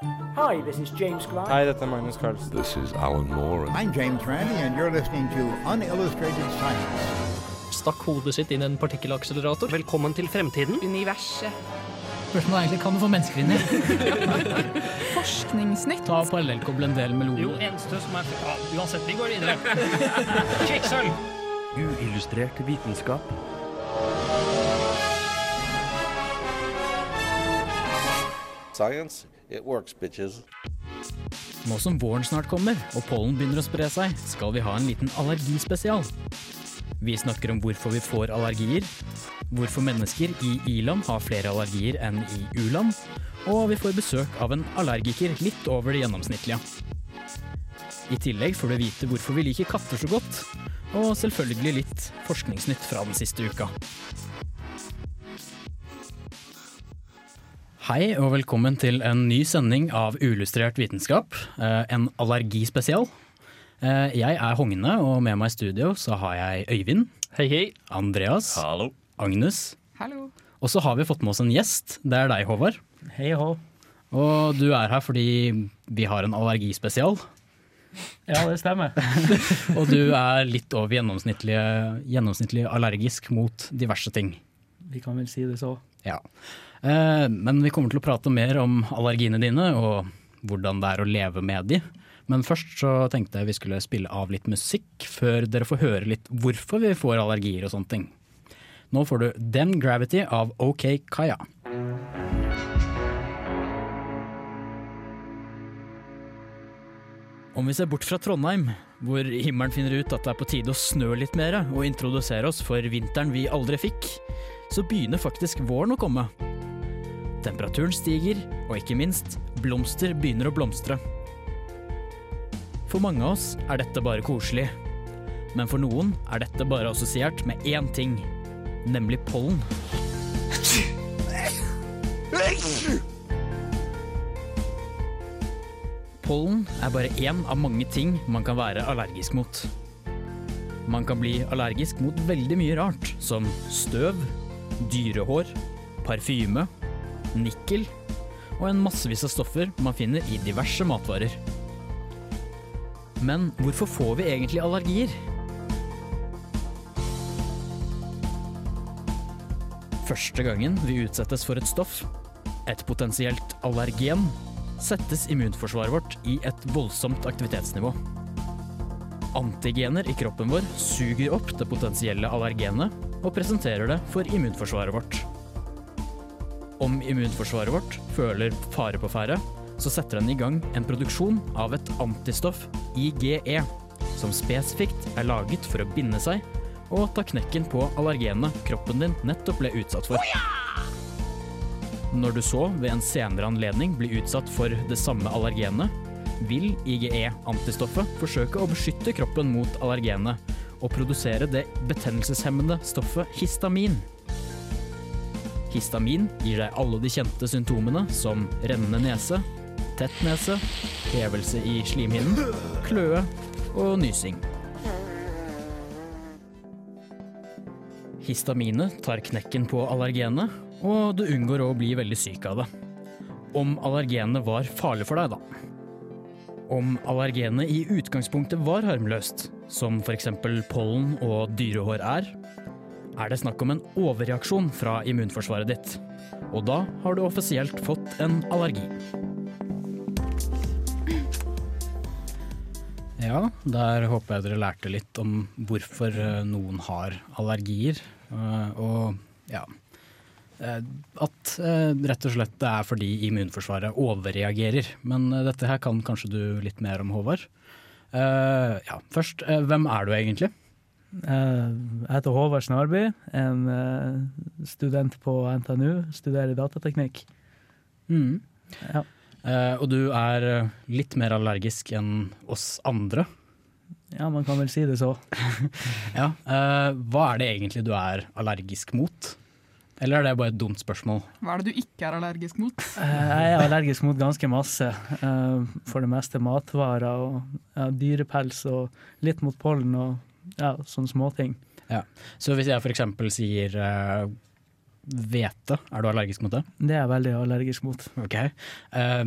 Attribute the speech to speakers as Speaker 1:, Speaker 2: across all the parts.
Speaker 1: Hi, this is James Grant.
Speaker 2: Hi, dette er Magnus Carlsen.
Speaker 3: This is Alan Moore.
Speaker 4: I'm James Randi, and you're listening to Unillustrated Science.
Speaker 5: Stakk hodet sitt inn en partikkelakselerator. Velkommen til fremtiden.
Speaker 6: Universet.
Speaker 7: Spørsmålet er egentlig kan du få mennesker inn i?
Speaker 6: Forskningsnytt.
Speaker 7: Ta parallellkoblen en del med
Speaker 5: Jo, eneste som er ja, Uansett, vi går videre. Kjekksølv.
Speaker 8: Uillustrert vitenskap.
Speaker 3: Science, it works, bitches.
Speaker 7: Nå som våren snart kommer og pollen begynner å spre seg, skal vi ha en liten allergispesial. Vi snakker om hvorfor vi får allergier, hvorfor mennesker i i-land har flere allergier enn i u-land, og vi får besøk av en allergiker litt over det gjennomsnittlige. I tillegg får du vite hvorfor vi liker katter så godt, og selvfølgelig litt forskningsnytt fra den siste uka. Hei og velkommen til en ny sending av Uillustrert vitenskap, eh, en allergispesial. Eh, Jeg er Hogne, og med meg i studio så har jeg Øyvind,
Speaker 5: Hei, hei.
Speaker 7: Andreas,
Speaker 8: Hallo.
Speaker 7: Agnes,
Speaker 6: Hallo.
Speaker 7: og så har vi fått med oss en gjest. Det er deg, Håvard.
Speaker 5: Hei hå.
Speaker 7: Og du er her fordi vi har en allergispesial,
Speaker 5: Ja, det stemmer.
Speaker 7: og du er litt over gjennomsnittlig, gjennomsnittlig allergisk mot diverse ting.
Speaker 5: Vi kan vel si det så.
Speaker 7: Ja. Eh, Men vi kommer til å prate mer om allergiene dine og hvordan det er å leve med de. Men først så tenkte jeg vi skulle spille av litt musikk før dere får høre litt hvorfor vi får allergier og sånne ting. Nå får du Den Gravity av OK Kaya. Om vi ser bort fra Trondheim, hvor himmelen finner ut at det er på tide å snø litt mer og introdusere oss for vinteren vi aldri fikk, så begynner faktisk våren å komme. Temperaturen stiger, og ikke minst, blomster begynner å blomstre. For mange av oss er dette bare koselig. Men for noen er dette bare assosiert med én ting, nemlig pollen. Pollen er bare én av mange ting man kan være allergisk mot. Man kan bli allergisk mot veldig mye rart, som støv, dyrehår, parfyme, nikkel og en massevis av stoffer man finner i diverse matvarer. Men hvorfor får vi egentlig allergier? Første gangen vi utsettes for et stoff, et potensielt allergen, settes immunforsvaret vårt i et voldsomt aktivitetsnivå. Antigener i kroppen vår suger opp det potensielle allergenet og presenterer det for immunforsvaret vårt. Om immunforsvaret vårt føler fare på ferde, så setter den i gang en produksjon av et antistoff, IGE, som spesifikt er laget for å binde seg og ta knekken på allergenet kroppen din nettopp ble utsatt for. Når du så ved en senere anledning blir utsatt for det samme allergenet, vil IGE-antistoffet forsøke å beskytte kroppen mot allergenet og produsere det betennelseshemmende stoffet histamin. Histamin gir deg alle de kjente symptomene som rennende nese, tett nese, hevelse i slimhinnen, kløe og nysing. Histaminet tar knekken på allergenet, og du unngår å bli veldig syk av det. Om allergenet var farlig for deg, da. Om allergenet i utgangspunktet var harmløst, som f.eks. pollen og dyrehår er, er det snakk om en overreaksjon fra immunforsvaret ditt. Og da har du offisielt fått en allergi. Ja, der håper jeg dere lærte litt om hvorfor eh, noen har allergier. Eh, Og ja eh, At rett og slett det er fordi immunforsvaret overreagerer. Men dette her kan kanskje du litt mer om, Håvard. Eh, Ja, først, uh, hvem er du egentlig?
Speaker 9: Uh, Jeg heter Håvard Snarby, en student på NTNU, studerer datateknikk.
Speaker 7: Mm.
Speaker 9: Ja.
Speaker 7: Og du er litt mer allergisk enn oss andre.
Speaker 9: Ja, man kan vel si det så.
Speaker 7: Ja. hva er det egentlig du er allergisk mot? Eller er det bare et dumt spørsmål?
Speaker 6: Hva er det du ikke er allergisk mot?
Speaker 9: Eh, Jeg er allergisk mot ganske masse. eh, For det meste matvarer og ja, dyrepels og litt mot pollen og ja, sånne småting.
Speaker 7: Så hvis jeg f.eks. sier hvete, uh, er du allergisk mot det?
Speaker 9: Det er jeg veldig allergisk mot.
Speaker 7: Ok. Eh,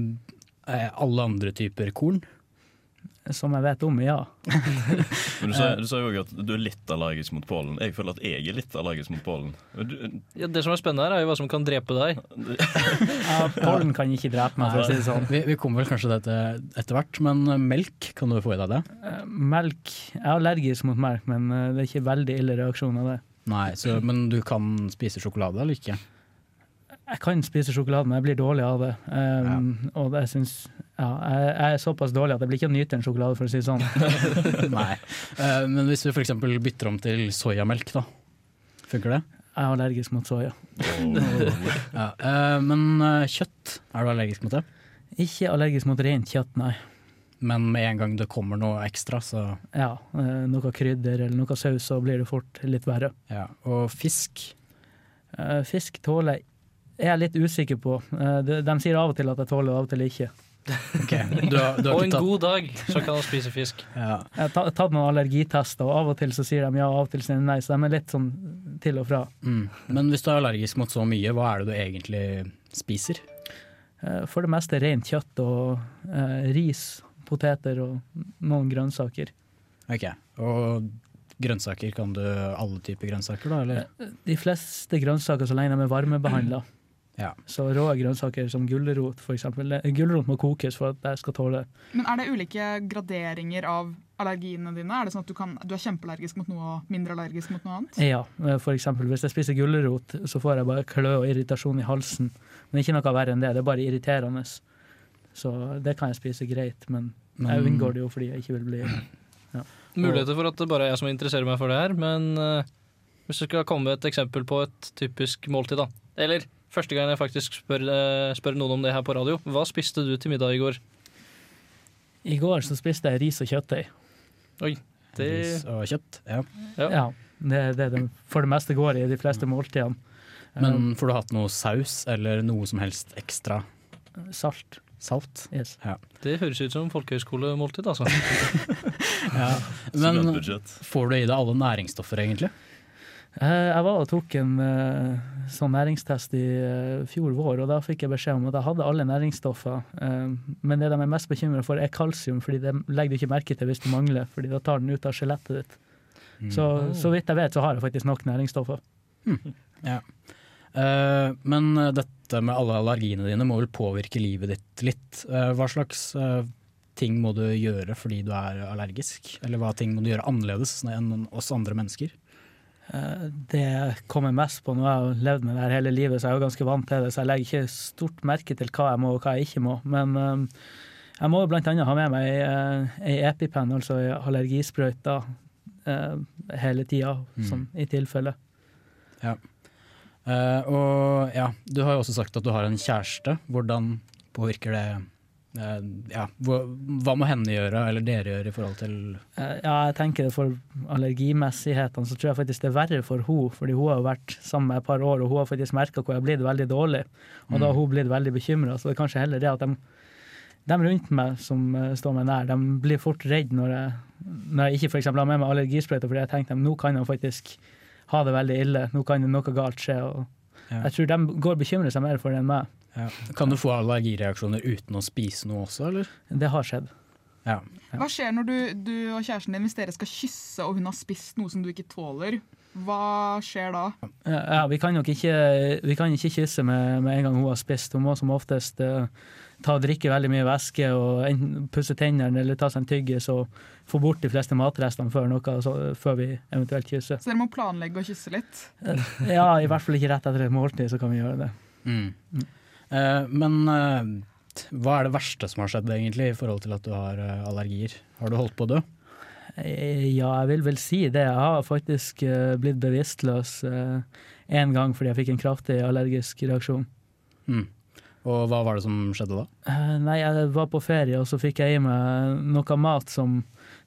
Speaker 7: Eh, alle andre typer korn?
Speaker 9: Som jeg vet om, ja.
Speaker 2: Men du sa, du sa jo også at du er litt allergisk mot pollen. Jeg føler at jeg er litt allergisk mot pollen. Du,
Speaker 5: Ja, det som er spennende her, er jo hva som kan drepe deg.
Speaker 9: ja pollen kan ikke drepe meg, for å si det sånn.
Speaker 7: Vi, vi kommer vel kanskje til dette etter hvert, men eh, melk, kan du få i deg det?
Speaker 9: Eh, Melk Jeg er allergisk mot melk, men eh, det er ikke veldig ille reaksjon av det.
Speaker 7: Nei, så, men du kan spise sjokolade eller ikke?
Speaker 9: Jeg kan spise sjokolade, men jeg blir dårlig av det. Um, Og jeg synes, ja, jeg, jeg er såpass dårlig at jeg blir ikke å nyte en sjokolade, for å si det sånn.
Speaker 7: Nei. Uh, men hvis vi f.eks. bytter om til soyamelk, da. Funker det?
Speaker 9: Jeg er allergisk mot soya.
Speaker 7: Ja. uh, men uh, kjøtt, er du allergisk mot det?
Speaker 9: Ikke allergisk mot rent kjøtt, nei.
Speaker 7: Men med en gang det kommer noe ekstra, så
Speaker 9: Ja, Noe krydder eller noe saus, så blir det fort litt verre.
Speaker 7: ja. Og fisk?
Speaker 9: Fisk tåler er jeg litt usikker på. Eh, De, de sier av og til at jeg tåler, og av og til ikke.
Speaker 7: Okay. du har, du har
Speaker 5: Og en
Speaker 7: tatt
Speaker 5: god dag så kan du spise fisk.
Speaker 7: ja.
Speaker 9: Jeg har tatt noen allergitester, og av og til så sier de ja, og av og til sier de nei, så de er litt sånn til og fra.
Speaker 7: mm. Men hvis du er allergisk mot så mye, hva er det du egentlig spiser?
Speaker 9: Eh, For det meste rent kjøtt og eh, ris, poteter og noen grønnsaker.
Speaker 7: Ok, Og grønnsaker, kan du alle typer grønnsaker, da? Eller?
Speaker 9: De fleste grønnsaker så lenge de er varmebehandla.
Speaker 7: Ja.
Speaker 9: Så rå grønnsaker som gulrot f.eks. Gulrot må kokes for at jeg skal tåle det.
Speaker 6: Men er det ulike graderinger av allergiene dine? Er det sånn at du, kan, du er kjempeallergisk mot noe og mindre allergisk mot noe annet?
Speaker 9: Ja, f.eks. for eksempel hvis jeg spiser gulrot, så får jeg bare klø og irritasjon i halsen. Men ikke noe verre enn det, det er bare irriterende. Så det kan jeg spise greit, men jeg unngår det jo fordi jeg ikke vil bli
Speaker 5: Muligheter for at det bare er jeg som interesserer meg for det her, men eh, hvis du skal komme med et eksempel på et typisk måltid, da. Eller første gang jeg faktisk spør, eh, spør noen om det her på radio. Hva spiste du til middag i går?
Speaker 9: I går så spiste jeg ris og kjøttdeig.
Speaker 5: Oi, det
Speaker 7: Ris og kjøtt? Ja.
Speaker 5: Ja.
Speaker 9: Ja, det er det det for det meste går i de fleste måltidene.
Speaker 7: Men får du hatt noe saus eller noe som helst ekstra
Speaker 9: Salt.
Speaker 7: salt?
Speaker 9: Yes.
Speaker 5: Det høres ut som folkehøyskolemåltid, altså.
Speaker 7: Ja. Men får du i deg alle næringsstoffer, egentlig?
Speaker 9: Eh, Jeg var og tok en eh, sånn næringstest i eh, fjor vår, og da fikk jeg beskjed om at jeg hadde alle næringsstoffer. Eh, Men det de er mest bekymra for, er kalsium, fordi det legger du ikke merke til hvis du mangler, fordi da tar den ut av skjelettet ditt. Så, så vidt jeg vet, så har jeg faktisk nok næringsstoffer.
Speaker 7: Eh, men eh, dette med alle allergiene dine må vel påvirke livet ditt litt. Hva slags ting må du gjøre fordi du er allergisk? Eller hva ting må du gjøre annerledes enn oss andre mennesker?
Speaker 9: Eh, Det kommer mest på når jeg har levd med det her hele livet, så jeg er jo ganske vant til det, så jeg legger ikke stort merke til hva jeg må og hva jeg ikke må. Men eh, jeg må jo annet ha med meg eh, ei EpiPen, altså ei allergisprøyte, hele tida, sånn i tilfelle.
Speaker 7: Ja. og ja, du har jo også sagt at du har en kjæreste. Hvordan påvirker det ja, hva, hva må henne gjøre, eller dere gjøre, i forhold til
Speaker 9: Eh, Ja, jeg tenker for allergimessighetene, så tror jeg faktisk det er verre for hun, fordi hun har jo vært sammen med et par år, og hun har faktisk merka hvor jeg har blitt veldig dårlig. Og da har hun blitt veldig bekymra, så det er kanskje heller det at de, de rundt meg som eh, står meg nær, de blir fort redd når jeg, når jeg ikke eksempel har med meg allergisprøyte, fordi jeg tenker at nå kan de faktisk ha det veldig ille, nå kan noe galt skje. og
Speaker 7: Ja.
Speaker 9: Jeg tror de går og bekymrer seg mer for det enn meg.
Speaker 7: Ja. Kan du få allergireaksjoner uten å spise noe også, eller?
Speaker 9: Det har skjedd.
Speaker 7: Ja.
Speaker 6: Hva skjer når du, du og kjæresten din hvis dere skal kysse og hun har spist noe som du ikke tåler? Hva skjer da?
Speaker 9: Ja, vi kan nok ikke, vi kan ikke kysse med, med en gang hun har spist. Hun må som oftest uh, ta og drikke veldig mye væske og enten pusse tennene eller ta seg en tyggis og få bort de fleste matrestene før, noe, så, før vi eventuelt kysser.
Speaker 6: Så dere må planlegge å kysse litt?
Speaker 9: Ja, i hvert fall ikke rett etter et måltid, så kan vi gjøre det.
Speaker 7: Mm. Eh, men eh, hva er det verste som har skjedd egentlig i forhold til at du har eh, allergier? Har du holdt på å dø?
Speaker 9: Ja, jeg vil vel si det. Jeg har faktisk blitt bevisstløs én gang fordi jeg fikk en kraftig allergisk reaksjon.
Speaker 7: Mm. Og hva var det som skjedde da?
Speaker 9: Nei, jeg var på ferie, og så fikk jeg i meg noe mat som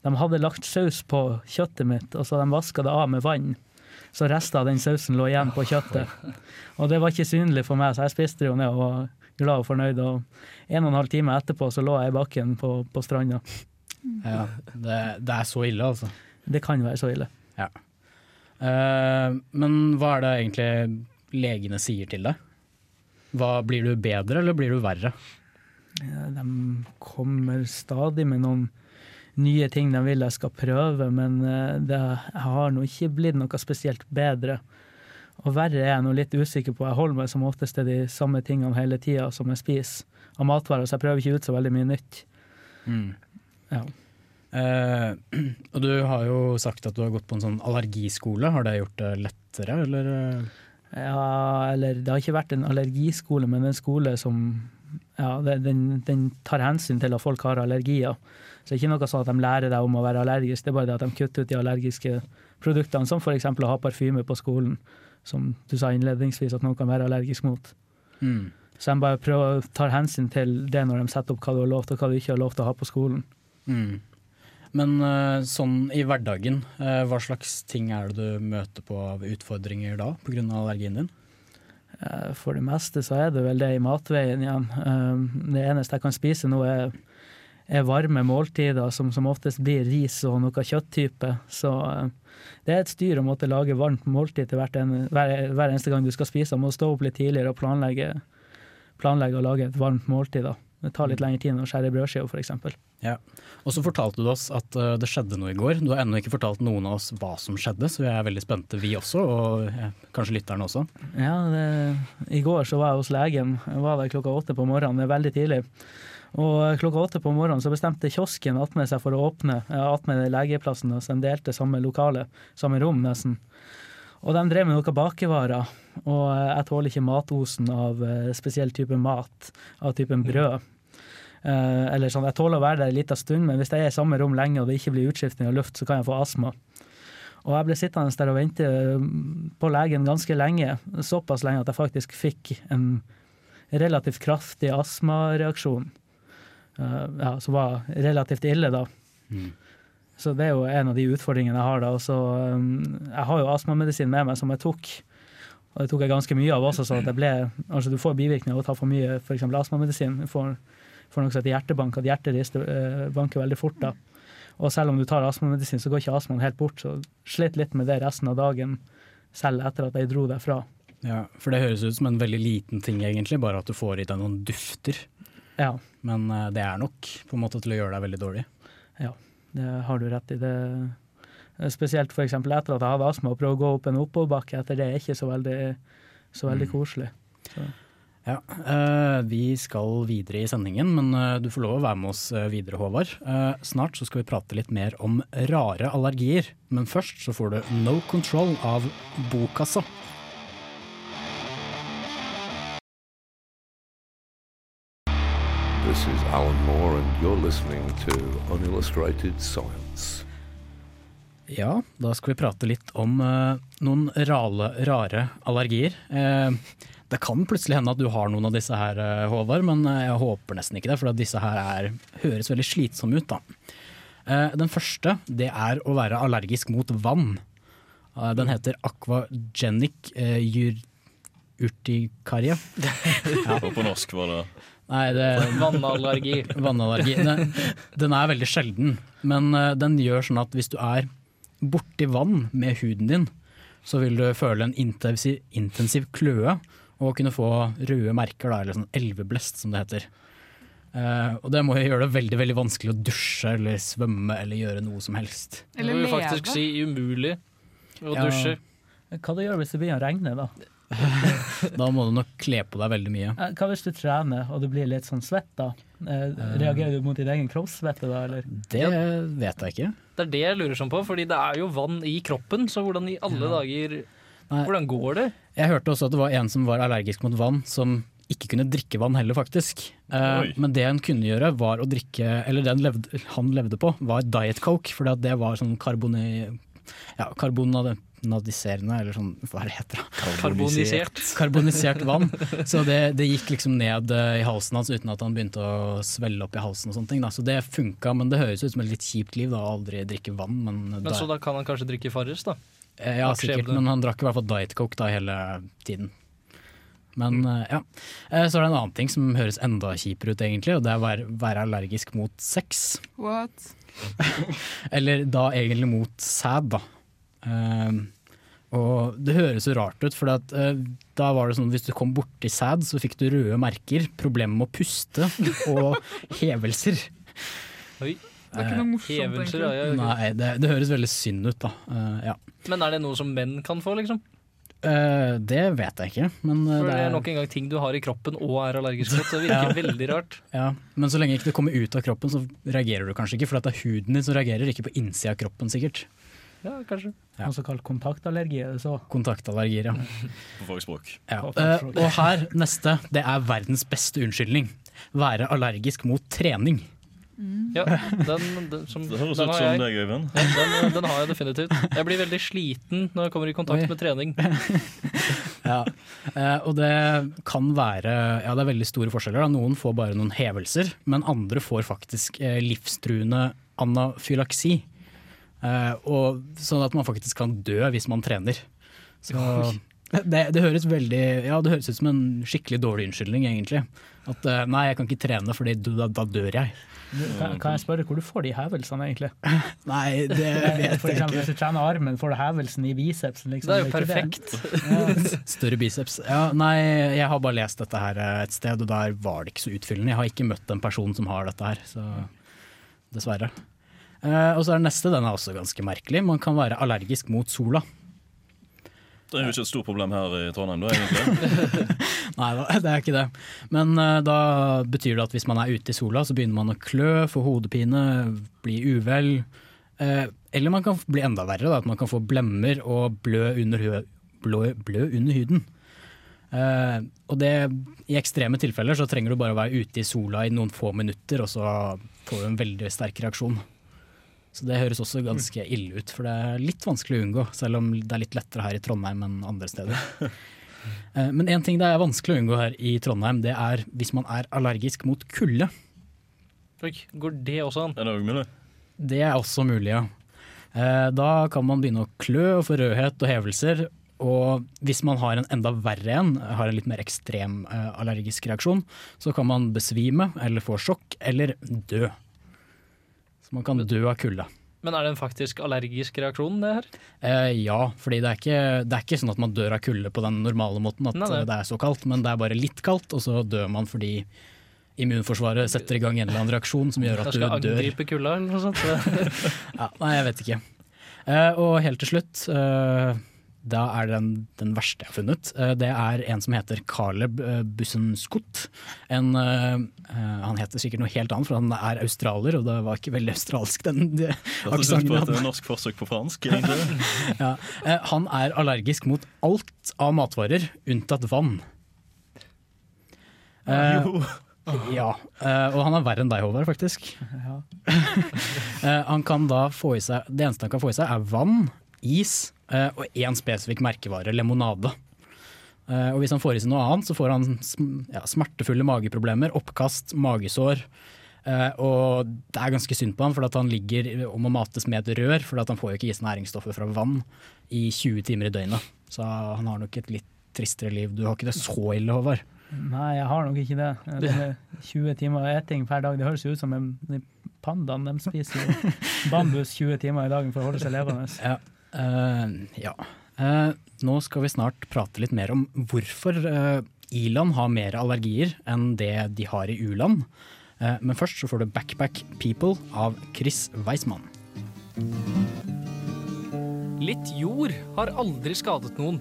Speaker 9: De hadde lagt saus på kjøttet mitt, og så de vaska det av med vann. Så rester av den sausen lå igjen på kjøttet. Og det var ikke synlig for meg, så jeg spiste det jo ned og var glad og fornøyd. Og en og en halv time etterpå så lå jeg i bakken på, på stranda.
Speaker 7: Ja, det, det er så ille, altså.
Speaker 9: Det kan være så ille.
Speaker 7: Eh, men hva er det egentlig legene sier til deg? Hva, blir du bedre, eller blir du verre?
Speaker 9: Ja, De kommer stadig med noen nye ting de vil jeg skal prøve, men eh, det har nå ikke blitt noe spesielt bedre. Og verre er jeg nå litt usikker på. Jeg holder meg som oftest til de samme tingene hele tida som jeg spiser av matvarer, så jeg prøver ikke ut så veldig mye nytt.
Speaker 7: Mm.
Speaker 9: Ja.
Speaker 7: Eh, og du har jo sagt at du har gått på en sånn allergiskole. Har det gjort det lettere, eller? eh?
Speaker 9: Ja, eller det har ikke vært en allergiskole, men en skole som ja, den, den tar hensyn til at folk har allergier. Så det er ikke noe sånn at de lærer deg om å være allergisk, det er bare det at de kutter ut de allergiske produktene, som f.eks. å ha parfyme på skolen, som du sa innledningsvis at noen kan være allergisk mot.
Speaker 7: Mm.
Speaker 9: Så de bare prøver å ta hensyn til det når de setter opp hva du har lov til og hva du ikke har lov til å ha på skolen.
Speaker 7: Mm. Men eh, sånn i hverdagen, eh, hva slags ting er det du møter på av utfordringer da, pga. allergien din?
Speaker 9: Eh, For det meste så er det vel det i matveien igjen. Det eneste jeg kan spise nå, er varme måltider, som som oftest blir ris og noe kjøtttype. Så eh, det er et styr å måtte lage varmt måltid til hvert en, hver, hver eneste gang du skal spise. Du må stå opp litt tidligere og planlegge, planlegge å lage et varmt måltid. da. Det tar litt lengre tid enn å skjære brødskiver, f.eks.
Speaker 7: Ja. Og så fortalte du oss at uh, det skjedde noe i går. Du har ennå ikke fortalt noen av oss hva som skjedde, så vi er veldig spente vi også, og eh, kanskje lytterne også.
Speaker 9: Ja, det, I går så var jeg hos legen. Jeg var der klokka åtte på morgenen, det er veldig tidlig. Og klokka åtte på morgenen så bestemte kiosken attmed seg for å åpne ja, attmed legeplassen. Så de delte samme lokale, samme rom nesten. Og de drev med noe bakevarer. Og jeg tåler ikke matosen av eh, spesiell type mat, av typen brød. Eh, eller sånn, Jeg tåler å være der en liten stund, men hvis jeg er i samme rom lenge og det ikke blir utskiftning av luft, så kan jeg få astma. Og jeg ble sittende der og vente mm, på legen ganske lenge, såpass lenge at jeg faktisk fikk en relativt kraftig astmareaksjon. Eh, ja, som var relativt ille, da.
Speaker 7: Mm.
Speaker 9: Så det er jo en av de utfordringene jeg har. da. Også, um, jeg har jo astmamedisin med meg som jeg tok, og det tok jeg ganske mye av også. så at jeg ble, altså Du får bivirkninger av å ta for mye eksempel astmamedisin. Du får, får noe som heter hjertebank, at hjertet rister, eh, banker veldig fort. da. Og selv om du tar astmamedisin, så går ikke astmaen helt bort. Så slet litt med det resten av dagen, selv etter at jeg dro derfra.
Speaker 7: Ja, For det høres ut som en veldig liten ting, egentlig, bare at du får i deg noen dufter.
Speaker 9: Ja,
Speaker 7: Men eh, det er nok på en måte til å gjøre deg veldig dårlig.
Speaker 9: Ja, det har du rett i. det Spesielt for eksempel etter at jeg hadde astma, å prøve å gå opp en oppoverbakke etter det er ikke så veldig, så veldig
Speaker 7: Mm.
Speaker 9: koselig.
Speaker 7: Ja, eh, Vi skal videre i sendingen, men eh, du får lov å være med oss eh, videre, Håvard. Eh, snart så skal vi prate litt mer om rare allergier, men først så får du No Control av Bokassa.
Speaker 3: This is Alan Moore, and you're listening to Unillustrated Science.
Speaker 7: Ja, da skal vi prate litt om eh, noen rale, rare allergier. Eh, det kan plutselig hende at du har noen av disse her, eh, Håvard, men eh, jeg håper nesten ikke det, for at disse her er, høres veldig slitsomme ut. da. Eh, den første det er å være allergisk mot vann. Eh, den heter aquagenic eh, ur urtikaria.
Speaker 2: På norsk var det
Speaker 7: Nei, det
Speaker 5: Vannallergi.
Speaker 7: Vannallergi. Den, den er veldig sjelden, men eh, den gjør sånn at hvis du er borti vann med huden din, så vil du føle en intensiv, intensiv kløe og kunne få røde merker, da, eller sånn elveblest som det heter. Uh, og det må jo gjøre det veldig veldig vanskelig å dusje eller svømme eller gjøre noe som helst.
Speaker 5: Det må
Speaker 6: jo
Speaker 5: faktisk si umulig å
Speaker 7: Ja.
Speaker 5: dusje.
Speaker 9: Hva det gjør hvis det begynner å regne, da?
Speaker 7: Da må du nok kle på deg veldig mye.
Speaker 9: Hva hvis du trener og du blir litt sånn svett, da? Eh, Reagerer du mot din egen kroppssvette da, eller?
Speaker 7: Det vet jeg ikke.
Speaker 5: Det er det jeg lurer sånn på, fordi det er jo vann i kroppen, så hvordan i alle dager
Speaker 7: Nei.
Speaker 5: Hvordan går det?
Speaker 7: Jeg hørte også at det var en som var allergisk mot vann, som ikke kunne drikke vann heller, faktisk. Eh,
Speaker 2: Oi.
Speaker 7: men det han kunne gjøre, var å drikke Eller det han levde, han levde på, var Diet Coke, for det var sånn karboni... Ja, karbonadiserende, eller sånn, hva heter det?
Speaker 5: Karbonisert.
Speaker 7: Karbonisert vann. Så det, det gikk liksom ned eh, i halsen hans uten at han begynte å svelle opp i halsen og sånne ting. Da. Så det funka, men det høres ut som et litt kjipt liv da, å aldri drikke vann. Men,
Speaker 5: Men så da kan han kanskje drikke Farris, da?
Speaker 7: Eh, Ja, sikkert, men han drakk i hvert fall Diet Coke da hele tiden. Men mm. ja. Eh, Så er det en annen ting som høres enda kjipere ut, egentlig, og det er å være, være allergisk mot sex.
Speaker 6: What?
Speaker 7: Eller da egentlig mot sæd, da. Eh, Og det høres jo rart ut, for at, eh, da var det sånn hvis du kom borti sæd, så fikk du røde merker, problemer med å puste og hevelser.
Speaker 5: Oi.
Speaker 6: Det er ikke noe morsomt,
Speaker 5: Hevelser,
Speaker 6: egentlig.
Speaker 5: ja.
Speaker 7: Nei, det, det høres veldig synd ut, da. Eh, ja.
Speaker 5: Men er det noe som menn kan få, liksom?
Speaker 7: Uh, det vet jeg ikke, men uh,
Speaker 5: For
Speaker 7: det
Speaker 5: det er
Speaker 7: er
Speaker 5: nok en gang ting du har i kroppen og er allergisk mot. Det virker
Speaker 7: Ja.
Speaker 5: veldig rart.
Speaker 7: ja. Men så lenge ikke det kommer ut av kroppen, så reagerer du kanskje ikke. For det er huden din som reagerer, ikke på innsida av kroppen, sikkert.
Speaker 5: Ja, kanskje.
Speaker 7: Ja.
Speaker 9: Også kalt kontaktallergi, er det så?
Speaker 7: Kontaktallergier, ja.
Speaker 2: På fagspråk.
Speaker 7: ja. Uh, og her, neste, det er verdens beste unnskyldning. Være allergisk mot trening.
Speaker 5: Ja, den, den, som,
Speaker 2: Det høres
Speaker 5: den
Speaker 2: ut som
Speaker 5: jeg.
Speaker 2: deg, Øyvind.
Speaker 5: Ja, den, den har jeg definitivt. Jeg blir veldig sliten når jeg kommer i kontakt
Speaker 7: Oi.
Speaker 5: med trening.
Speaker 7: Ja. Eh, og det kan være Ja, det er veldig store forskjeller. Da. Noen får bare noen hevelser, men andre får faktisk eh, livstruende anafylaksi. Eh, og sånn at man faktisk kan dø hvis man trener. Så det, det høres veldig Ja, det høres ut som en skikkelig dårlig unnskyldning, egentlig. At eh, nei, jeg kan ikke trene fordi da, da dør jeg.
Speaker 9: Kan, kan jeg spørre hvor du får de hevelsene, egentlig?
Speaker 7: Nei, det vet
Speaker 9: For
Speaker 7: jeg
Speaker 9: eksempel, hvis du trener armen, får du hevelsen i bicepsen? Liksom.
Speaker 5: Det er jo
Speaker 9: perfekt.
Speaker 5: perfekt.
Speaker 7: Større biceps. Ja, nei, jeg har bare lest dette her eh, et sted, og der var det ikke så utfyllende. Jeg har ikke møtt en person som har dette her, så dessverre. Eh, og så er det neste, den er også ganske merkelig. Man kan være allergisk mot sola.
Speaker 2: Det er jo ikke et stort problem her i Trondheim, da, egentlig.
Speaker 7: Nei da, det er ikke det. Men uh, da betyr det at hvis man er ute i sola, så begynner man å klø, få hodepine, bli uvel. Uh, eller man kan bli enda verre, da, at man kan få blemmer og blø under, blø, blø under huden. Uh, og det, I ekstreme tilfeller så trenger du bare å være ute i sola i noen få minutter, og så får du en veldig sterk reaksjon. Så det høres også ganske ille ut, for det er litt vanskelig å unngå, selv om det er litt lettere her i Trondheim enn andre steder. Eh, Men en ting det er vanskelig å unngå her i Trondheim, det er hvis man er allergisk mot kulde.
Speaker 5: Går det også an?
Speaker 2: Er det òg mulig?
Speaker 7: Det er også mulig, ja. Eh, Da kan man begynne å klø og få rødhet og hevelser. Og hvis man har en enda verre en, har en litt mer ekstrem eh, allergisk reaksjon, så kan man besvime eller få sjokk eller dø. Man kan dø av kulde.
Speaker 5: Men er det en faktisk allergisk reaksjon, det her?
Speaker 7: Eh, ja, fordi det er, ikke, det er ikke sånn at man dør av kulde på den normale måten, at
Speaker 5: Nei, nei.
Speaker 7: eh, det er så kaldt, men det er bare litt kaldt, og så dør man fordi immunforsvaret setter i gang en eller annen reaksjon som gjør at du
Speaker 5: skal
Speaker 7: dør.
Speaker 5: angripe kulda eller noe sånt?
Speaker 7: Ja, nei, jeg vet ikke. Eh, og helt til slutt, eh, da er den, den verste jeg har funnet. Eh, det er en som heter Caleb uh, Bussenskott. En, eh, eh, han heter sikkert noe helt annet, for han er australier, og det var ikke veldig australsk, den aksangen.
Speaker 2: Det er
Speaker 7: aksenten
Speaker 2: på et norsk forsøk på fransk. egentlig.
Speaker 7: ja. Eh, Han er allergisk mot alt av matvarer, unntatt vann. Eh, ja, eh, og han er verre enn deg, Håvard, faktisk. Eh, han kan da få i seg, Det eneste han kan få i seg, er vann, is eh, og én spesifikk merkevare, lemonade. Eh, og hvis han får i seg noe annet, så får han ja, smertefulle mageproblemer, oppkast, magesår. Eh, og det er ganske synd på han, for at han ligger og må mates med et rør, for at han får jo ikke i seg næringsstoffer fra vann i 20 timer i døgnet. Så han har nok et litt tristere liv. Du har ikke det så ille, Håvard.
Speaker 9: Nei, jeg har nok ikke det. Det er 20 timer eting per dag, det høres jo ut som en de de spiser bambus 20 timer i dagen for å holde seg levende.
Speaker 7: Ja. Eh, ja. Uh, nå skal vi snart prate litt mer om hvorfor uh, i-land har mer allergier enn det de har i u-land. Uh, men først så får du Backpack People av Chris Weismann.
Speaker 5: Litt jord har aldri skadet noen.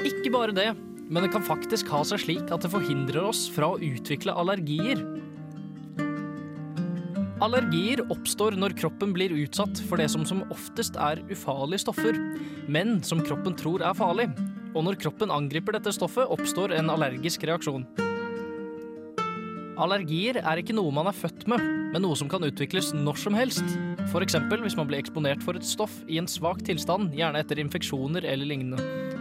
Speaker 5: Ikke bare det, men det kan faktisk ha seg slik at det forhindrer oss fra å utvikle allergier. Allergier oppstår når kroppen blir utsatt for det som som oftest er ufarlige stoffer, men som kroppen tror er farlig. Og når kroppen angriper dette stoffet, oppstår en allergisk reaksjon. Allergier er ikke noe man er født med, men noe som kan utvikles når som helst. F.eks. hvis man blir eksponert for et stoff i en svak tilstand, gjerne etter infeksjoner eller lignende.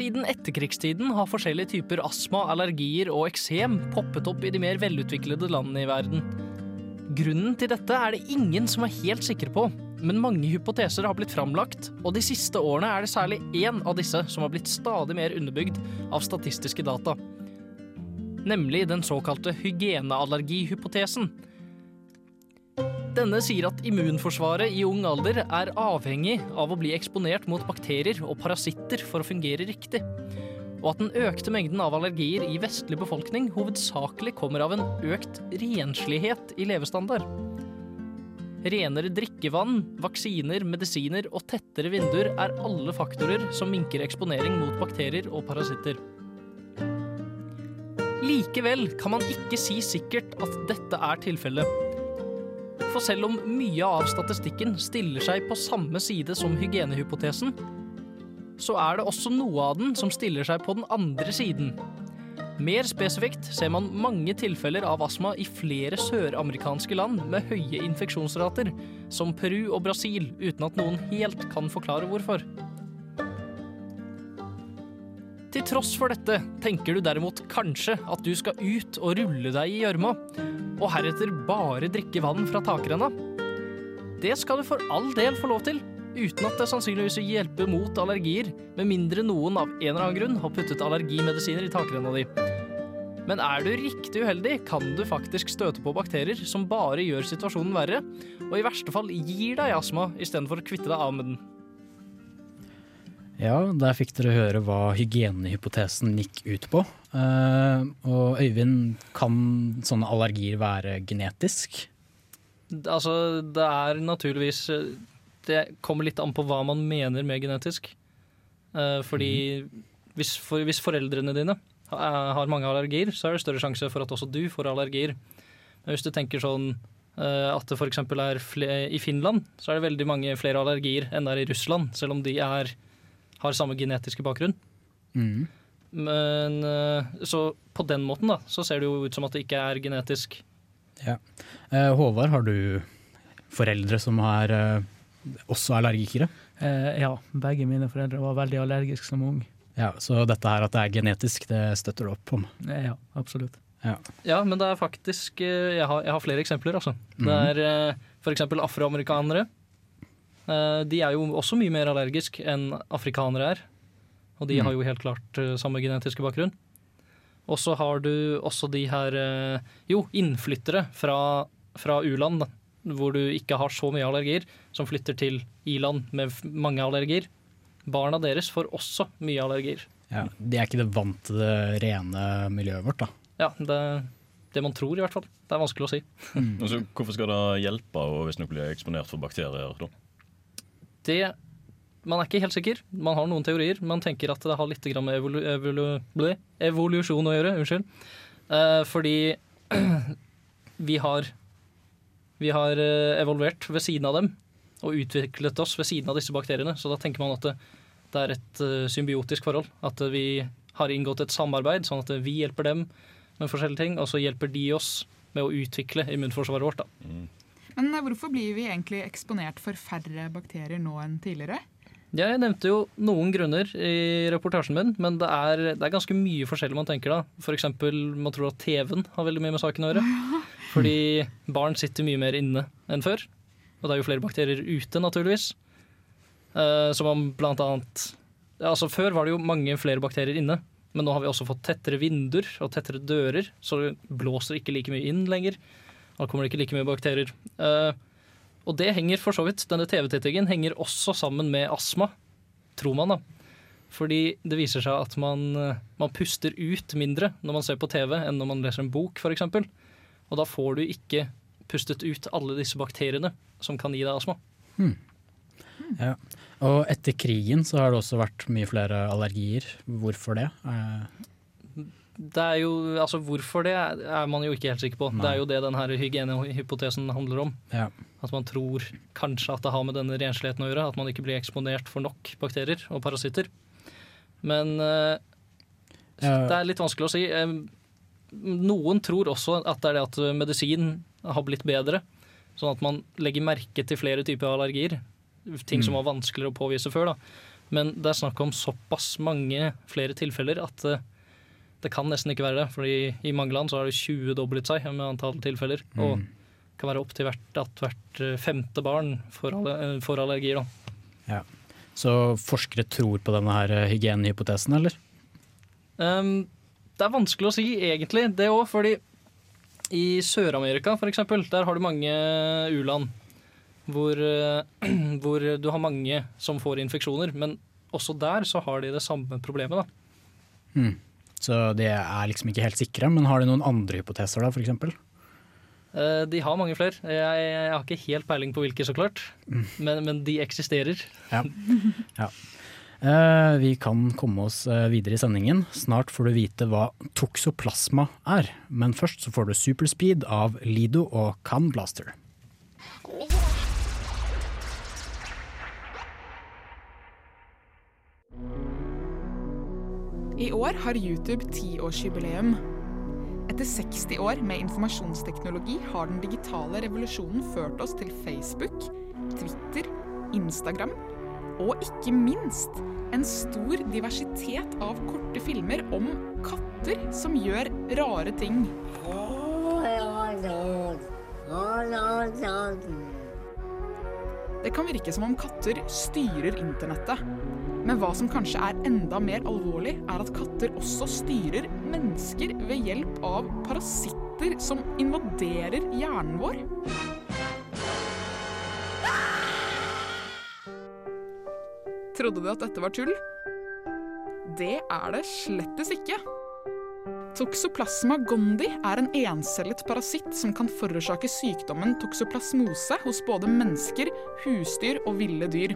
Speaker 5: Siden etterkrigstiden har forskjellige typer astma, allergier og eksem poppet opp i de mer velutviklede landene i verden. Grunnen til dette er det ingen som er helt sikre på, men mange hypoteser har blitt framlagt, og de siste årene er det særlig én av disse som har blitt stadig mer underbygd av statistiske data. Nemlig den såkalte hygieneallergihypotesen. Denne sier at immunforsvaret i ung alder er avhengig av å bli eksponert mot bakterier og parasitter for å fungere riktig, og at den økte mengden av allergier i vestlig befolkning hovedsakelig kommer av en økt renslighet i levestandard. Renere drikkevann, vaksiner, medisiner og tettere vinduer er alle faktorer som minker eksponering mot bakterier og parasitter. Likevel kan man ikke si sikkert at dette er tilfellet. For selv om mye av statistikken stiller seg på samme side som hygienehypotesen, så er det også noe av den som stiller seg på den andre siden. Mer spesifikt ser man mange tilfeller av astma i flere søramerikanske land med høye infeksjonsrater, som Peru og Brasil, uten at noen helt kan forklare hvorfor. Til tross for dette tenker du derimot kanskje at du skal ut og rulle deg i gjørma, og heretter bare drikke vann fra takrenna. Det skal du for all del få lov til, uten at det sannsynligvis vil hjelpe mot allergier, med mindre noen av en eller annen grunn har puttet allergimedisiner i takrenna di. Men er du riktig uheldig, kan du faktisk støte på bakterier som bare gjør situasjonen verre, og i verste fall gir deg astma istedenfor å kvitte deg av med den.
Speaker 7: Ja, der fikk dere høre hva hygienehypotesen gikk ut på. Uh, og Øyvind, kan sånne allergier være genetisk?
Speaker 5: Altså, det er naturligvis Det kommer litt an på hva man mener med genetisk. Uh, fordi hvis, for, hvis foreldrene dine har mange allergier, så er det større sjanse for at også du får allergier. Men hvis du tenker sånn uh, at det f.eks. er i Finland, så er det veldig mange flere allergier enn det er i Russland, selv om de er, har samme genetiske bakgrunn.
Speaker 7: Mm.
Speaker 5: Men eh, Så på den måten da, så ser det jo ut som at det ikke er genetisk.
Speaker 7: Ja. Eh, Håvard, har du foreldre som er eh, også allergikere?
Speaker 9: Eh, ja, begge mine foreldre var veldig allergiske som ung.
Speaker 7: Ja, Så dette her at det er genetisk, det støtter du opp om?
Speaker 9: Ja, absolutt.
Speaker 7: Ja.
Speaker 5: Ja, men det er faktisk Jeg har, jeg har flere eksempler, altså. Det
Speaker 7: Mhm.
Speaker 5: er f.eks. afroamerikanere. Eh, De er jo også mye mer allergisk enn afrikanere er. Og de
Speaker 7: mm.
Speaker 5: har jo helt klart eh, samme genetiske bakgrunn. Og så har du også de her eh, Jo, innflyttere fra, fra u-land, hvor du ikke har så mye allergier, som flytter til i-land med mange allergier. Barna deres får også mye allergier.
Speaker 7: Ja, De er ikke det vant til det rene miljøet vårt, da.
Speaker 5: Ja, det, det man tror, i hvert fall. Det er vanskelig å si.
Speaker 2: Altså, hvorfor skal det hjelpe hvis visstnok blir eksponert for bakterier? da?
Speaker 5: Det Man er ikke helt sikker. Man har noen teorier. Man tenker at det har litt med evolu evolu ble, evolusjon å gjøre. Unnskyld. Eh, fordi vi har Vi har eh, evolvert ved siden av dem og utviklet oss ved siden av disse bakteriene. Så da tenker man at det, det er et eh, symbiotisk forhold. At eh, vi har inngått et samarbeid, sånn at vi hjelper dem med forskjellige ting, og så hjelper de oss med å utvikle immunforsvaret vårt. da.
Speaker 6: Men eh, hvorfor blir vi egentlig eksponert for færre bakterier nå enn tidligere?
Speaker 5: Jeg nevnte jo noen grunner i reportasjen min, men det er, det er ganske mye forskjellig man tenker da. Eksempel, man tror at TV-en har veldig mye med saken å gjøre. Fordi barn sitter mye mer inne enn før. Og det er jo flere bakterier ute, naturligvis. Eh, så man blant annet ja, Altså Før var det jo mange flere bakterier inne, men nå har vi også fått tettere vinduer og tettere dører, så det blåser ikke like mye inn lenger. Da kommer det ikke like mye bakterier. Uh, og det henger for så vidt, denne TV-tittingen henger også sammen med astma, tror man da. Fordi det viser seg at man, eh, man puster ut mindre når man ser på TV enn når man leser en bok, f.eks. Og da får du ikke pustet ut alle disse bakteriene som kan gi deg astma.
Speaker 7: Ja. Og etter krigen så har det også vært mye flere allergier. Hvorfor det? Eh,
Speaker 5: Det er jo, altså Hvorfor det er man jo ikke helt sikker på.
Speaker 7: Nei.
Speaker 5: Det er jo det denne hygienehypotesen handler om.
Speaker 7: Ja.
Speaker 5: At man tror kanskje at det har med denne rensligheten å gjøre. At man ikke blir eksponert for nok bakterier og parasitter. Men
Speaker 7: uh,
Speaker 5: det er litt vanskelig å si. Eh, Noen tror også at det er det at medisin har blitt bedre. Sånn at man legger merke til flere typer allergier. Ting som var vanskeligere å påvise før. da. Men det er snakk om såpass mange flere tilfeller at eh, det kan nesten ikke være det. Fordi i mange land så har det 20-doblet seg med antall tilfeller. Og
Speaker 7: Mm.
Speaker 5: det kan være opp til hvert, at hvert eh, femte barn får, alle, eh, får allergier. da.
Speaker 7: Så forskere tror på denne her eh, hygienehypotesen, eller?
Speaker 5: Um, det er vanskelig å si egentlig, det òg, fordi I Sør-Amerika, for eksempel, der har du mange u-land hvor, hvor du har mange som får infeksjoner. Men også der så har de det samme problemet, da.
Speaker 7: Hmm. Så de er liksom ikke helt sikre, men har de noen andre hypoteser da, f.eks.?
Speaker 5: Eh, De har mange flere. Jeg, jeg har ikke helt peiling på hvilke, så klart. Men, men de eksisterer.
Speaker 7: Ja. ja. Eh, vi kan komme oss eh, videre i sendingen. Snart får du vite hva toksoplasma er. Men først så får du Superspeed av Lido og Can Blaster.
Speaker 6: I år har YouTube tiårsjubileum. Etter 60 år med informasjonsteknologi har den digitale revolusjonen ført oss til Facebook, Twitter, Instagram og ikke minst en stor diversitet av korte filmer om katter som gjør rare ting. Det kan virke som om katter styrer internettet. Men hva som kanskje er enda mer alvorlig, er at katter også styrer mennesker ved hjelp av parasitter som invaderer hjernen vår. Trodde du at dette var tull? Det er det slettes ikke. Toxoplasma gondi er en encellet parasitt som kan forårsake sykdommen toxoplasmose hos både mennesker, husdyr og ville dyr.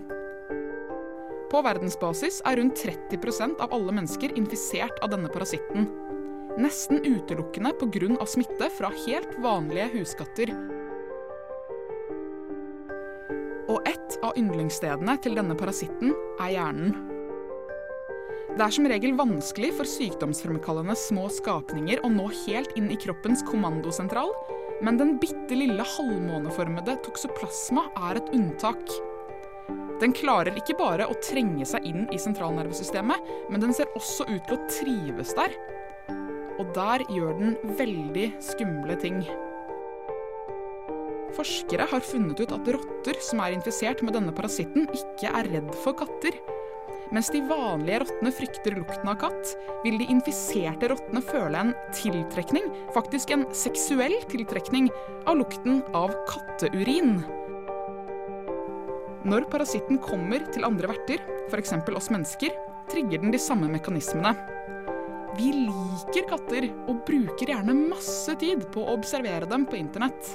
Speaker 6: På verdensbasis er rundt 30% av alle mennesker infisert av denne parasitten. Nesten utelukkende pga. smitte fra helt vanlige huskatter. Og ett av yndlingsstedene til denne parasitten er hjernen. Det er som regel vanskelig for sykdomsfremkallende små skapninger å nå helt inn i kroppens kommandosentral, men den bitte lille halvmåneformede toksoplasma er et unntak. Den klarer ikke bare å trenge seg inn i sentralnervesystemet, men den ser også ut til å trives der. Og der gjør den veldig skumle ting. Forskere har funnet ut at rotter som er infisert med denne parasitten, ikke er redd for katter. Mens de vanlige rottene frykter lukten av katt, vil de infiserte rottene føle en tiltrekning, faktisk en seksuell tiltrekning, av lukten av katteurin. Når parasitten kommer til andre verter, f.eks. oss mennesker, trigger den de samme mekanismene. Vi liker katter og bruker gjerne masse tid på å observere dem på internett.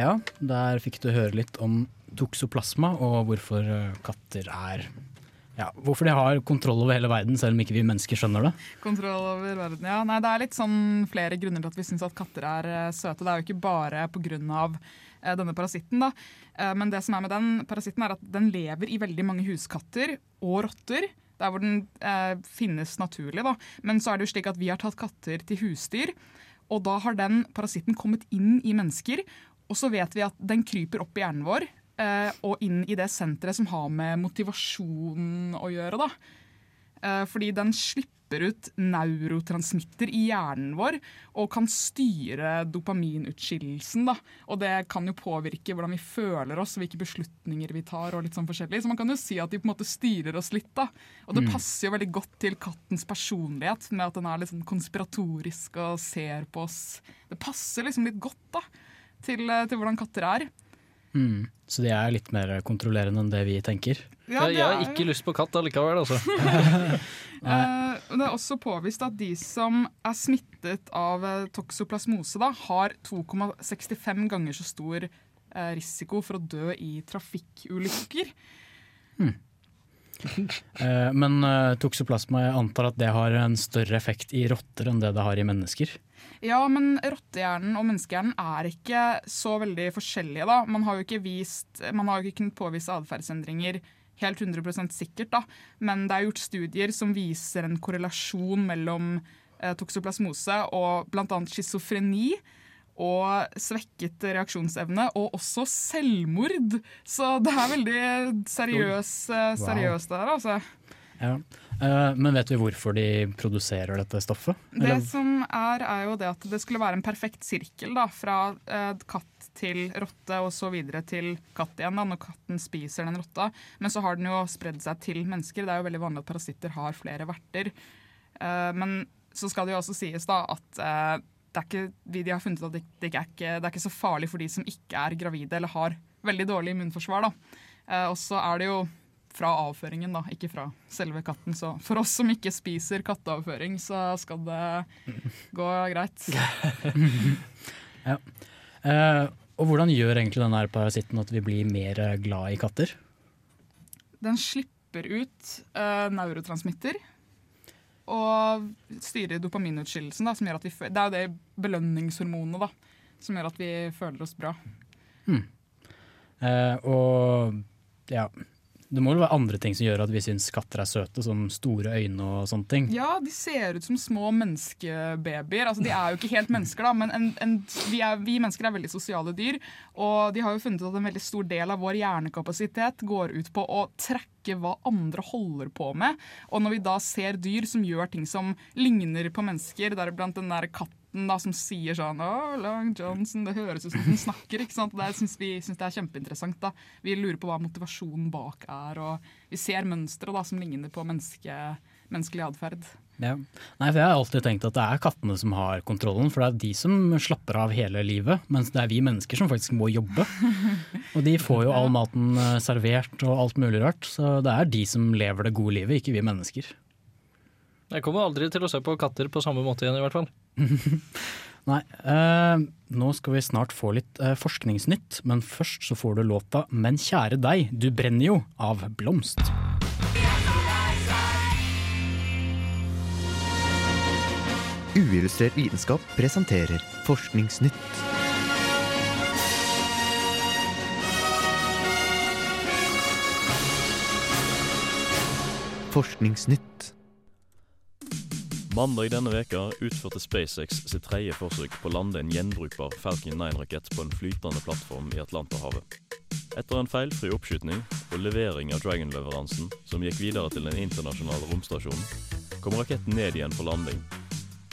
Speaker 7: Ja, der fikk du høre litt om toksoplasma og hvorfor eh, katter er ja, Hvorfor de har kontroll over hele verden, selv om ikke vi mennesker skjønner det.
Speaker 6: Kontroll over verden, ja. Nei, det er litt sånn flere grunner til at vi syns at katter er eh, søte. Det er jo ikke bare pga. Uh, denne parasitten, da. Eh, men det som er med den parasitten er at den lever i veldig mange huskatter og rotter. Der hvor den eh, finnes naturlig. da. Men så er det jo slik at vi har tatt katter til husdyr. Og da har den parasitten kommet inn i mennesker. Og så vet vi at den kryper opp i hjernen vår eh, og inn i det senteret som har med motivasjon å gjøre. da. Eh, fordi den slipper ut neurotransmitter i hjernen vår og kan styre dopaminutskillelsen. da. Og det kan jo påvirke hvordan vi føler oss, hvilke beslutninger vi tar. og litt sånn forskjellig. Så man kan jo si at de på en måte styrer oss litt. da. Og det
Speaker 10: Mm.
Speaker 6: passer jo veldig godt til kattens personlighet, med at den er litt sånn konspiratorisk og ser på oss. Det passer liksom litt godt da, til, eh, til hvordan katter er.
Speaker 7: Mm. Så de er litt mer kontrollerende enn det vi tenker.
Speaker 6: Ja, det
Speaker 5: jeg har
Speaker 6: ikke
Speaker 5: ikke lyst på katt allikevel, altså.
Speaker 6: Eh, det er også påvist at de som er smittet av eh, toksoplasmose, da, har 2,65 ganger så stor eh, risiko for å dø i trafikkulykker.
Speaker 7: Eh, men eh, toksoplasma, jeg antar at det har en større effekt i rotter enn det det har i mennesker.
Speaker 6: Ja, men rottehjernen og menneskehjernen er ikke så veldig forskjellige. da. Man har jo ikke, vist, har jo ikke kunnet påvise atferdsendringer helt 100% sikkert, da. men det er gjort studier som viser en korrelasjon mellom eh, toksoplasmose og bl.a. schizofreni. Og svekket reaksjonsevne, og også selvmord. Så det er veldig seriøs, eh,
Speaker 10: Wow.
Speaker 6: seriøst det her, altså.
Speaker 7: Ja. Eh, men vet vi hvorfor de produserer dette stoffet?
Speaker 6: Det som er, er jo det at det skulle være en perfekt sirkel da, fra eh, katt til rotte og så videre til katt igjen, da, når katten spiser den rotta. Men så har den jo spredd seg til mennesker. Det er jo veldig vanlig at parasitter har flere verter. Men så skal det jo også sies da at det er ikke, de har funnet ut at det, det, ikke er det er ikke så farlig for de som ikke er gravide eller har veldig dårlig immunforsvar. da. Eh, og så er det jo fra avføringen, da, ikke fra selve katten. Så for oss som ikke spiser katteavføring, så skal det gå greit.
Speaker 7: ja. Eh, og hvordan gjør egentlig denne parasitten at vi blir mer eh, glad i katter?
Speaker 6: Den slipper ut eh, neurotransmitter og styre dopaminutskillelsen. Det er jo det belønningshormonet da, som gjør at vi føler oss bra.
Speaker 7: Eh, og ja Det må vel være andre ting som gjør at vi syns katter er søte, som store øyne og sånne ting.
Speaker 6: Ja, de ser ut som små menneskebabyer. Altså, de er jo ikke helt mennesker, da, men en, en, vi, er, vi mennesker er veldig sosiale dyr. Og de har jo funnet ut at en veldig stor del av vår hjernekapasitet går ut på å trekke hva andre holder på med. Og når vi da ser dyr som gjør ting som ligner på mennesker, deriblant den der katten da, som sier sånn Å, Long Johnson, det høres ut som den snakker. ikke sant? Det syns vi synes det er kjempeinteressant. da. Vi lurer på hva motivasjonen bak er, og vi ser mønstre da, som ligner på menneske, menneskelig atferd.
Speaker 7: Ja. Nei, for Jeg har alltid tenkt at det er kattene som har kontrollen, for det er de som slapper av hele livet. Mens det er vi mennesker som faktisk må jobbe. Og de får jo all maten eh, servert og alt mulig rart. Så det er de som lever det gode livet, ikke vi mennesker.
Speaker 5: Jeg kommer aldri til å se på katter på samme måte igjen, i hvert fall.
Speaker 7: Nei, eh, nå skal vi snart få litt eh, forskningsnytt, men først så får du låta 'Men kjære deg, du brenner jo' av Blomst.
Speaker 10: Uillustrert vitenskap presenterer Forskningsnytt. Forskningsnytt.
Speaker 2: Mandag denne veka utførte SpaceX sitt tredje forsøk på å lande en gjenbrukbar Falcon 9-rakett på en flytende plattform i Atlanterhavet. Etter en feilfri oppskytning og levering av Dragon-leveransen, som gikk videre til den internasjonale romstasjonen, kom raketten ned igjen for landing.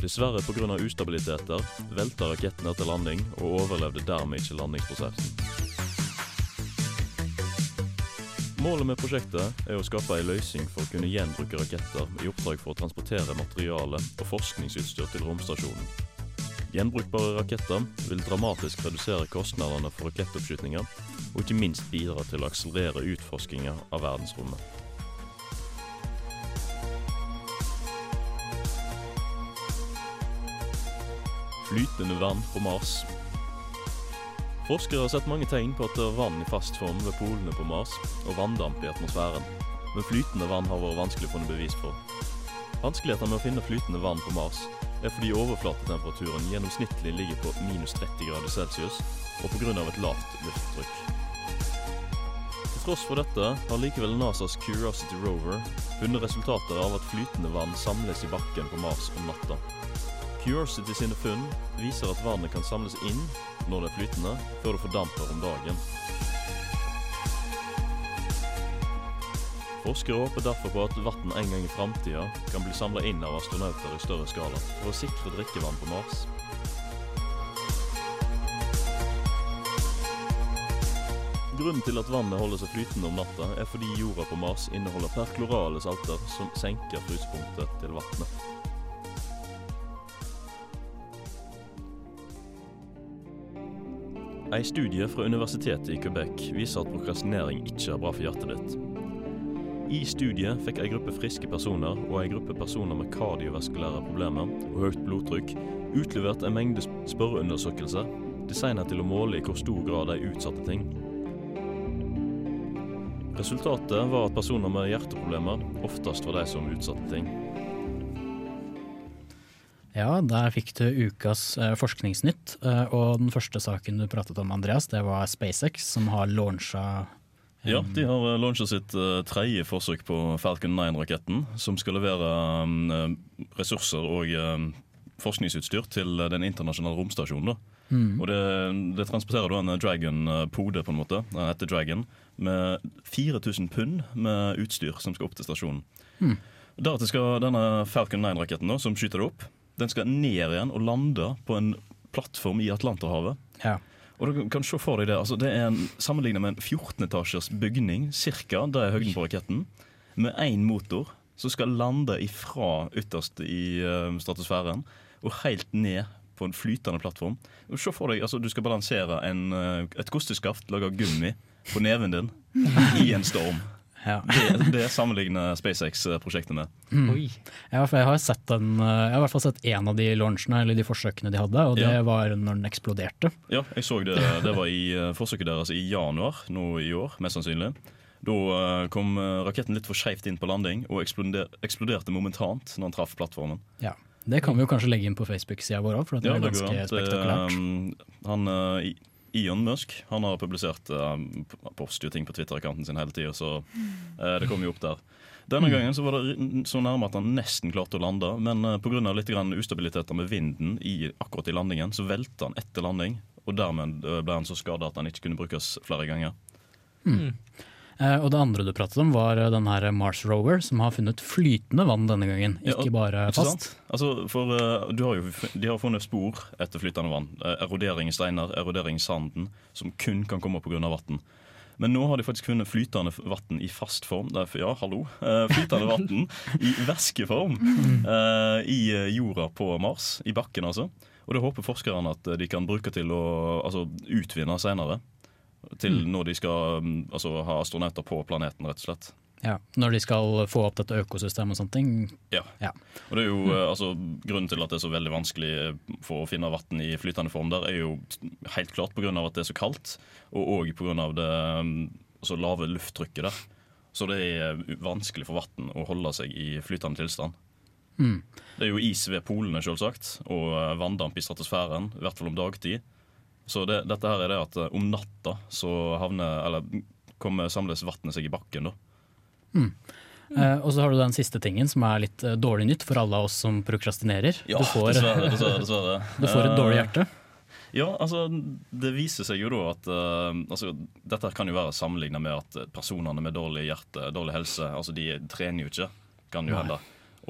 Speaker 2: Dessverre pga. ustabiliteter velta raketten etter landing og overlevde dermed ikke landingsprosessen. Målet med prosjektet er å skape en løsning for å kunne gjenbruke raketter i oppdrag for å transportere materiale og forskningsutstyr til romstasjonen. Gjenbrukbare raketter vil dramatisk redusere kostnadene for rakettoppskytinger, og ikke minst bidra til å akselerere utforskinga av verdensrommet. Flytende vann på Mars. Forskere har sett mange tegn på at det er vann i fast form ved polene på Mars, og vanndamp i atmosfæren. Men flytende vann har vært vanskelig å finne bevis for. Vanskeligheten med å finne flytende vann på Mars er fordi overflatetemperaturen gjennomsnittlig ligger på minus 30 grader celsius, og pga. et lavt lufttrykk. Til tross for dette har likevel NASAs Curiosity Rover funnet resultater av at flytende vann samles i bakken på Mars om natta. Curiosity sine funn viser at vannet kan samles inn når det er flytende, før det fordamper om dagen. Forskere håper derfor på at vann en gang i framtida kan bli samla inn av astronauter i større skala for å sikre drikkevann på Mars. Grunnen til at vannet holder seg flytende om natta, er fordi jorda på Mars inneholder perklorale salter som senker frysepunktet til vannet. En studie fra universitetet i Quebec viser at prokrastinering ikke er bra for hjertet ditt. I studiet fikk en gruppe friske personer og en gruppe personer med kardiovaskulære problemer og høyt blodtrykk utlevert en mengde spørreundersøkelser designet til å måle i hvor stor grad de utsatte ting. Resultatet var at personer med hjerteproblemer oftest var de som utsatte ting.
Speaker 7: Ja, der fikk du ukas eh, forskningsnytt. eh, og den første saken du pratet om, Andreas, det var SpaceX, som har launcha
Speaker 2: Ja, de har launcha sitt tredje forsøk på Falcon 9-raketten, som skal levere ressurser og forskningsutstyr til den internasjonale romstasjonen.
Speaker 7: Mm.
Speaker 2: Og det, det transporterer en Dragon-pode, på en måte. Den heter Dragon. Med 4000 pund med utstyr som skal opp til stasjonen.
Speaker 7: Mm.
Speaker 2: Deretter skal denne Falcon 9-raketten som skyter det opp, den skal ned igjen og lande på en plattform i Atlanterhavet.
Speaker 7: Ja.
Speaker 2: Og du kan se for deg Det altså det er en, Sammenlignet med en 14-etasjers bygning, cirka, det er høyden på raketten, med én motor som skal lande ifra ytterst i uh, stratosfæren og helt ned på en flytende plattform. Og se for deg, altså Du skal balansere en, uh, et kosteskaft laga av gummi på neven din i en storm.
Speaker 7: Ja.
Speaker 2: Det, det sammenligner SpaceX-prosjektet med.
Speaker 7: Mm. Ja, for jeg har, sett den, eh, jeg har i hvert fall sett én av de launchene, eller de forsøkene de hadde, og det
Speaker 2: Ja.
Speaker 7: var når den eksploderte.
Speaker 2: Ja, jeg så det. Det var i eh, forsøket deres i januar nå i år, mest sannsynlig. Da eh, kom raketten litt for skeivt inn på landing og eksploder eksploderte momentant når den traff plattformen.
Speaker 7: Ja. Det kan vi jo kanskje legge inn på Facebook-sida vår òg, for det
Speaker 2: Ja,
Speaker 7: er ganske.
Speaker 2: Det,
Speaker 7: spektakulært.
Speaker 2: um, han, eh, I- Elon Musk han har publisert uh, poster jo ting på Twitter-kanten sin hele tida, så eh, det kom jo opp der. Denne
Speaker 7: Mm.
Speaker 2: gangen så var det så nærme at han nesten klarte å lande, men uh, pga. litt grann ustabiliteter med vinden i, akkurat i landingen, så velta han etter landing. Og dermed eh, ble han så skada at han ikke kunne brukes flere ganger.
Speaker 7: Eh, og det andre du pratet om, var eh, den her Mars Rover, som har funnet flytende vann denne gangen, ikke bare fast.
Speaker 2: sant? Altså, for eh, du har jo, De har funnet spor etter flytende vann. Eh, erodering i steiner, erodering i sanden, som kun kan komme pga. vann. Men nå har de faktisk funnet flytende vann i fast form. Det er, ja, hallo. Eh, flytende vann i væskeform eh, i eh, jorda på Mars. I bakken, altså. Og det håper forskerne at de kan bruke til å altså, utvinne senere. Til
Speaker 7: Mm.
Speaker 2: når de skal mm, altså, ha astronauter på planeten, rett og slett.
Speaker 7: Ja, når de skal få opp dette økosystemet og sånne ting.
Speaker 2: Ja.
Speaker 7: Ja.
Speaker 2: Og det er jo, mm. altså, Grunnen til at det er så veldig vanskelig eh, for å finne vann i flytende form, der er jo helt klart pga. at det er så kaldt, og òg pga. det mm, altså, lave lufttrykket der. Så det er vanskelig for vann å holde seg i flytende tilstand.
Speaker 7: Mm.
Speaker 2: Det er jo is ved polene, selvsagt, og eh, vanndamp i stratosfæren, i hvert fall om dagtid. Så det, dette her er det at eh, om natta så havner, eller kommer samles vannet seg i bakken, da.
Speaker 7: Mm. Eh, og så har du den siste tingen, som er litt eh, dårlig nytt for alle av oss som prokrastinerer.
Speaker 2: Ja,
Speaker 7: du, får,
Speaker 2: dessverre. dessverre, dessverre.
Speaker 7: du får et dårlig hjerte.
Speaker 2: Ja, altså Det viser seg jo da at altså, Dette kan jo være sammenlignet med at personene med dårlig hjerte, dårlig helse, altså de trener jo ikke. Kan jo hende.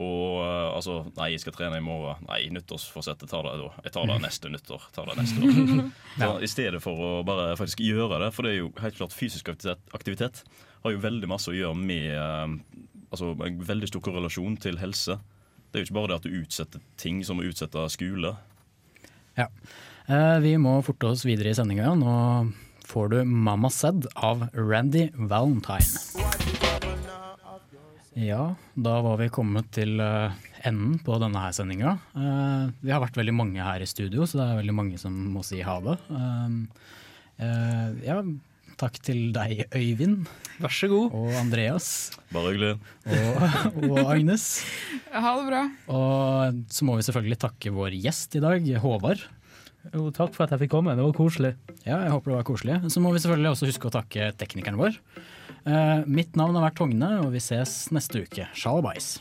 Speaker 2: Og eh, altså Nei, jeg skal trene i morgen. Nei, nyttårsforsettet tar det da. Jeg tar det neste nyttår. Tar det neste år. Så, I stedet for å bare faktisk gjøre det, for det er jo helt klart fysisk aktivitet, aktivitet har jo veldig masse å gjøre med eh, Altså en veldig stor korrelasjon til helse. Det er jo ikke bare det at du utsetter ting som å utsette skole.
Speaker 7: Ja. Eh, vi må forte oss videre i sendinga. Nå får du 'Mamma Said' av Randy Valentine. Ja, da var vi kommet til eh, enden på denne her sendinga. Eh, vi har vært veldig mange her i studio, så det er veldig mange som må si ha det. Eh, eh, ja, takk til deg, Øyvind.
Speaker 5: Vær så god.
Speaker 7: Og Andreas.
Speaker 2: Bare hyggelig.
Speaker 7: Og, og Agnes.
Speaker 6: Ha det bra.
Speaker 7: Og så må vi selvfølgelig takke vår gjest i dag, Håvard.
Speaker 9: Jo, takk for at jeg fikk komme, det var koselig.
Speaker 7: Ja, jeg håper det var koselig. Så må vi selvfølgelig også huske å takke teknikeren vår. Eh, mitt navn har vært Togne, og vi ses neste uke. Sjalabais.